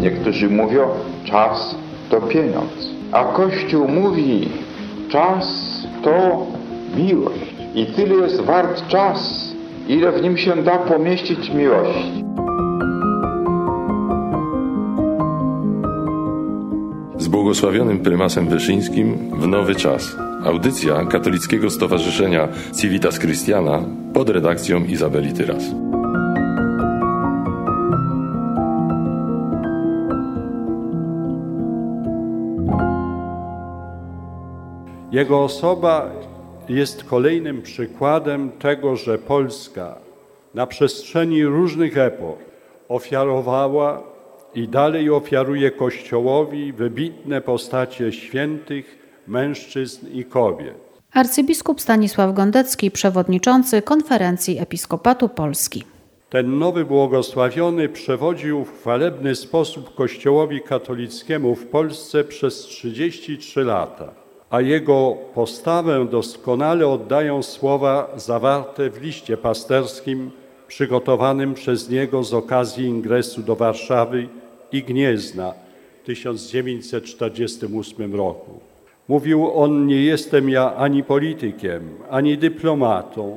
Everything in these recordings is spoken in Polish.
Niektórzy mówią, czas to pieniądz. A Kościół mówi, czas to miłość. I tyle jest wart czas, ile w nim się da pomieścić miłości. Z błogosławionym prymasem Wyszyńskim w nowy czas. Audycja Katolickiego Stowarzyszenia Civitas Christiana pod redakcją Izabeli Tyras. Jego osoba jest kolejnym przykładem tego, że Polska na przestrzeni różnych epok ofiarowała i dalej ofiaruje Kościołowi wybitne postacie świętych, mężczyzn i kobiet. Arcybiskup Stanisław Gondecki, przewodniczący Konferencji Episkopatu Polski. Ten nowy błogosławiony przewodził w chwalebny sposób Kościołowi katolickiemu w Polsce przez 33 lata a jego postawę doskonale oddają słowa zawarte w liście pasterskim przygotowanym przez niego z okazji ingresu do Warszawy i Gniezna w 1948 roku. Mówił on: Nie jestem ja ani politykiem, ani dyplomatą,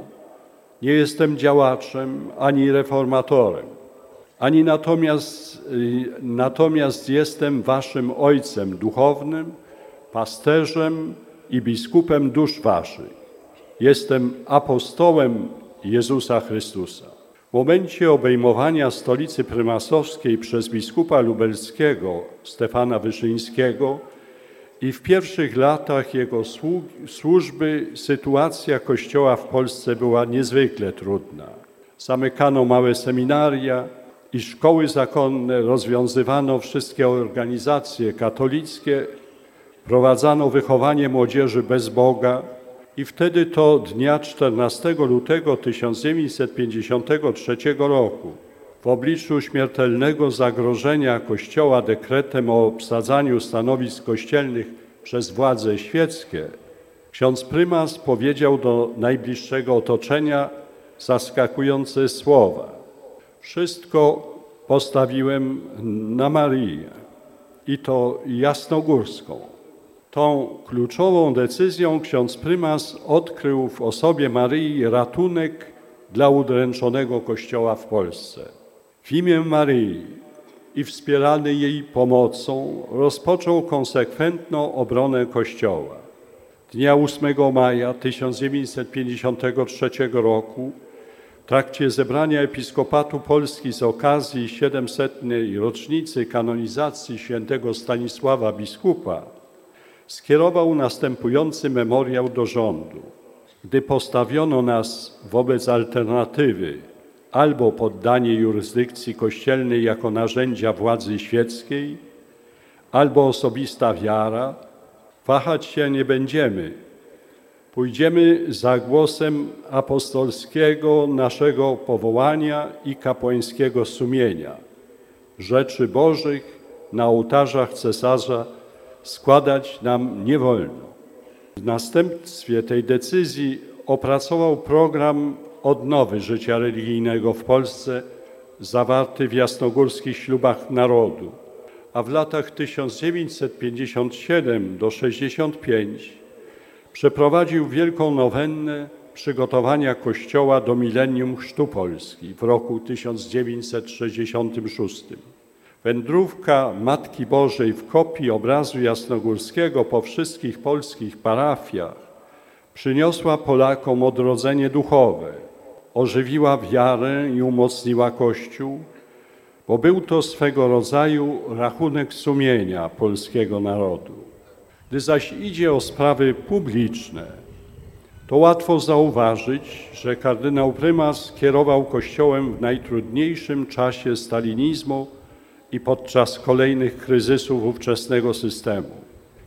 nie jestem działaczem, ani reformatorem, ani natomiast, y, natomiast jestem waszym ojcem duchownym pasterzem i biskupem dusz waszych. Jestem apostołem Jezusa Chrystusa. W momencie obejmowania stolicy prymasowskiej przez biskupa lubelskiego Stefana Wyszyńskiego i w pierwszych latach jego służby sytuacja Kościoła w Polsce była niezwykle trudna. Zamykano małe seminaria i szkoły zakonne, rozwiązywano wszystkie organizacje katolickie Prowadzano wychowanie młodzieży bez Boga i wtedy to dnia 14 lutego 1953 roku w obliczu śmiertelnego zagrożenia Kościoła dekretem o obsadzaniu stanowisk kościelnych przez władze świeckie, ksiądz prymas powiedział do najbliższego otoczenia zaskakujące słowa. Wszystko postawiłem na Marię i to jasnogórską. Tą kluczową decyzją ksiądz prymas odkrył w osobie Maryi ratunek dla udręczonego Kościoła w Polsce. W imię Maryi i wspierany jej pomocą rozpoczął konsekwentną obronę Kościoła. Dnia 8 maja 1953 roku w trakcie zebrania Episkopatu Polski z okazji 700. rocznicy kanonizacji świętego Stanisława biskupa skierował następujący memoriał do rządu. Gdy postawiono nas wobec alternatywy albo poddanie jurysdykcji kościelnej jako narzędzia władzy świeckiej, albo osobista wiara, wahać się nie będziemy. Pójdziemy za głosem apostolskiego naszego powołania i kapłańskiego sumienia. Rzeczy Bożych na ołtarzach cesarza składać nam nie wolno. W następstwie tej decyzji opracował program odnowy życia religijnego w Polsce zawarty w jasnogórskich ślubach narodu, a w latach 1957 do 65 przeprowadził wielką nowennę przygotowania Kościoła do milenium Chrztu Polski w roku 1966. Wędrówka Matki Bożej w kopii obrazu jasnogórskiego po wszystkich polskich parafiach przyniosła Polakom odrodzenie duchowe, ożywiła wiarę i umocniła Kościół, bo był to swego rodzaju rachunek sumienia polskiego narodu. Gdy zaś idzie o sprawy publiczne, to łatwo zauważyć, że kardynał prymas kierował Kościołem w najtrudniejszym czasie stalinizmu i podczas kolejnych kryzysów ówczesnego systemu.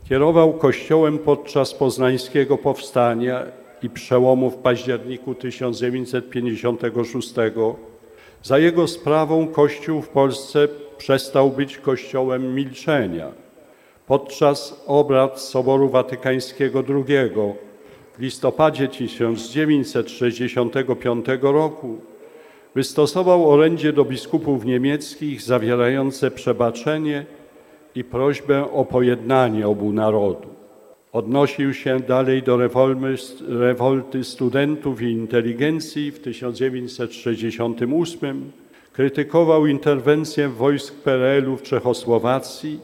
Kierował Kościołem podczas poznańskiego powstania i przełomu w październiku 1956. Za jego sprawą Kościół w Polsce przestał być Kościołem milczenia. Podczas obrad Soboru Watykańskiego II w listopadzie 1965 roku Wystosował orędzie do biskupów niemieckich zawierające przebaczenie i prośbę o pojednanie obu narodów. Odnosił się dalej do rewolmy, rewolty studentów i inteligencji w 1968, krytykował interwencję wojsk PRL-u w Czechosłowacji,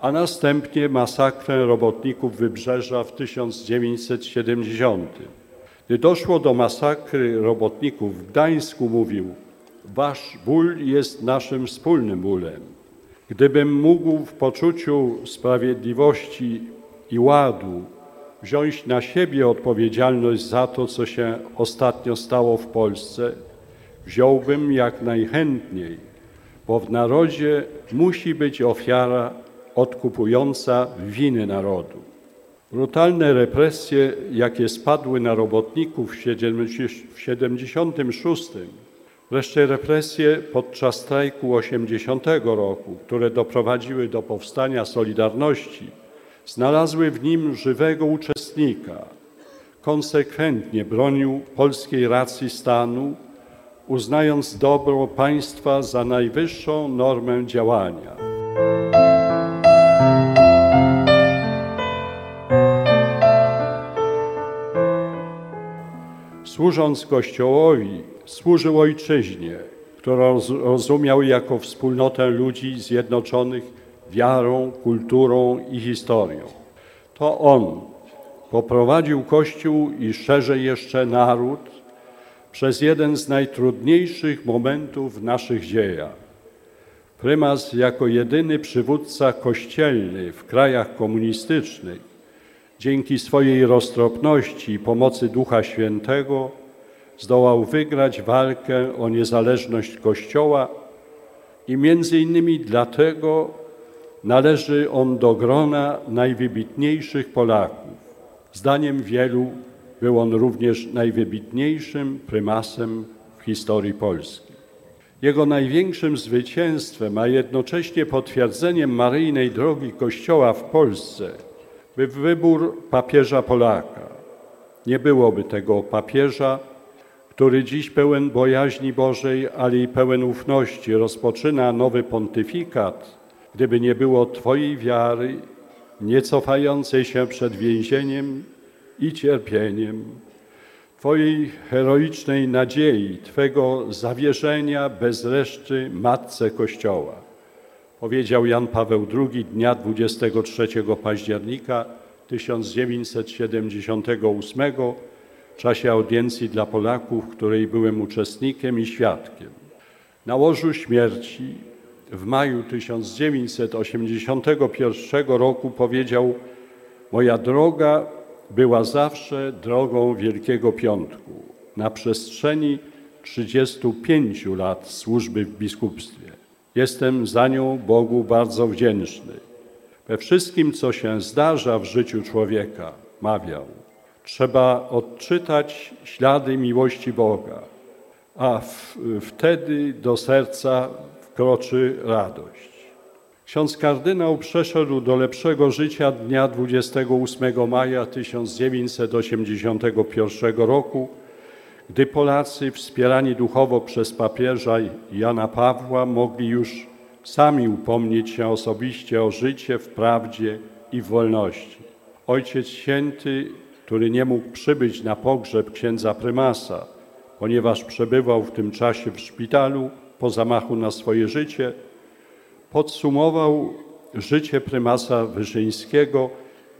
a następnie masakrę robotników Wybrzeża w 1970. Gdy doszło do masakry robotników w Gdańsku, mówił: Wasz ból jest naszym wspólnym bólem. Gdybym mógł w poczuciu sprawiedliwości i ładu wziąć na siebie odpowiedzialność za to, co się ostatnio stało w Polsce, wziąłbym jak najchętniej, bo w narodzie musi być ofiara odkupująca winy narodu. Brutalne represje, jakie spadły na robotników w 1976, wreszcie represje podczas strajku 80 roku, które doprowadziły do powstania Solidarności, znalazły w nim żywego uczestnika. Konsekwentnie bronił polskiej racji stanu, uznając dobro państwa za najwyższą normę działania. Służąc Kościołowi, służył ojczyźnie, którą rozumiał jako wspólnotę ludzi zjednoczonych wiarą, kulturą i historią. To on poprowadził Kościół i szerzej jeszcze naród przez jeden z najtrudniejszych momentów w naszych dziejach. Prymas jako jedyny przywódca kościelny w krajach komunistycznych dzięki swojej roztropności i pomocy Ducha Świętego zdołał wygrać walkę o niezależność Kościoła i między innymi dlatego należy on do grona najwybitniejszych Polaków. Zdaniem wielu był on również najwybitniejszym prymasem w historii Polski. Jego największym zwycięstwem, a jednocześnie potwierdzeniem maryjnej drogi Kościoła w Polsce by wybór papieża Polaka. Nie byłoby tego papieża, który dziś pełen bojaźni Bożej, ale i pełen ufności rozpoczyna nowy pontyfikat, gdyby nie było Twojej wiary, nie cofającej się przed więzieniem i cierpieniem, Twojej heroicznej nadziei, Twego zawierzenia bez reszty Matce Kościoła powiedział Jan Paweł II dnia 23 października 1978 w czasie audiencji dla Polaków, której byłem uczestnikiem i świadkiem. Na łożu śmierci w maju 1981 roku powiedział: Moja droga była zawsze drogą Wielkiego Piątku. Na przestrzeni 35 lat służby w biskupstwie. Jestem za nią Bogu bardzo wdzięczny. We wszystkim, co się zdarza w życiu człowieka, mawiał, trzeba odczytać ślady miłości Boga, a w, wtedy do serca wkroczy radość. Ksiądz kardynał przeszedł do lepszego życia dnia 28 maja 1981 roku gdy Polacy wspierani duchowo przez papieża Jana Pawła mogli już sami upomnieć się osobiście o życie w prawdzie i w wolności. Ojciec Święty, który nie mógł przybyć na pogrzeb księdza prymasa, ponieważ przebywał w tym czasie w szpitalu po zamachu na swoje życie, podsumował życie prymasa Wyszyńskiego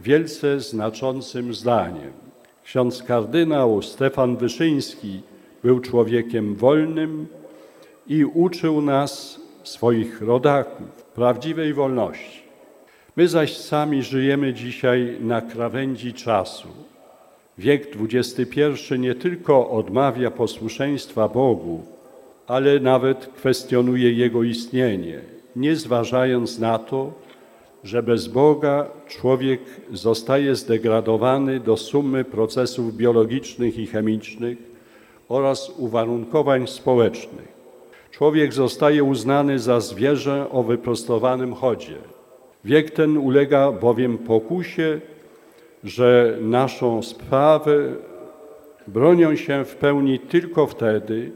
wielce znaczącym zdaniem. Ksiądz kardynał Stefan Wyszyński był człowiekiem wolnym i uczył nas, swoich rodaków, prawdziwej wolności. My zaś sami żyjemy dzisiaj na krawędzi czasu. Wiek XXI nie tylko odmawia posłuszeństwa Bogu, ale nawet kwestionuje Jego istnienie, nie zważając na to, że bez Boga człowiek zostaje zdegradowany do sumy procesów biologicznych i chemicznych oraz uwarunkowań społecznych. Człowiek zostaje uznany za zwierzę o wyprostowanym chodzie. Wiek ten ulega bowiem pokusie, że naszą sprawę bronią się w pełni tylko wtedy,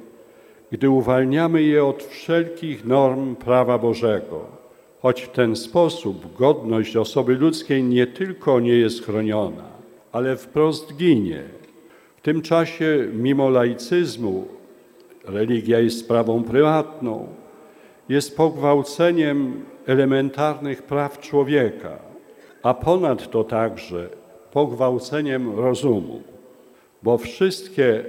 gdy uwalniamy je od wszelkich norm prawa Bożego, choć w ten sposób godność osoby ludzkiej nie tylko nie jest chroniona, ale wprost ginie. W tym czasie, mimo laicyzmu, religia jest sprawą prywatną, jest pogwałceniem elementarnych praw człowieka, a ponadto także pogwałceniem rozumu, bo wszystkie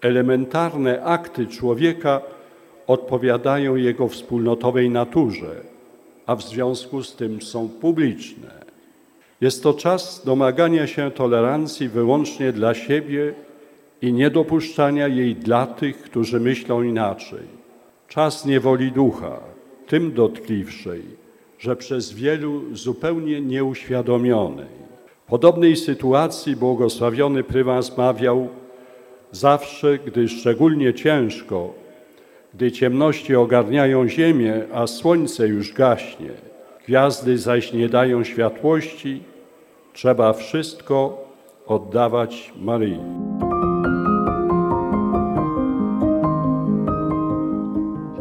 elementarne akty człowieka odpowiadają jego wspólnotowej naturze, a w związku z tym są publiczne. Jest to czas domagania się tolerancji wyłącznie dla siebie i niedopuszczania jej dla tych, którzy myślą inaczej. Czas niewoli ducha, tym dotkliwszej, że przez wielu zupełnie nieuświadomionej. W podobnej sytuacji błogosławiony prymas mawiał zawsze, gdy szczególnie ciężko, gdy ciemności ogarniają ziemię, a słońce już gaśnie, gwiazdy zaś nie dają światłości, trzeba wszystko oddawać Maryi.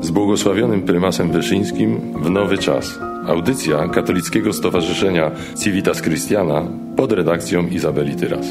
Z błogosławionym prymasem Wyszyńskim w nowy czas. Audycja Katolickiego Stowarzyszenia Civitas Christiana pod redakcją Izabeli Tyras.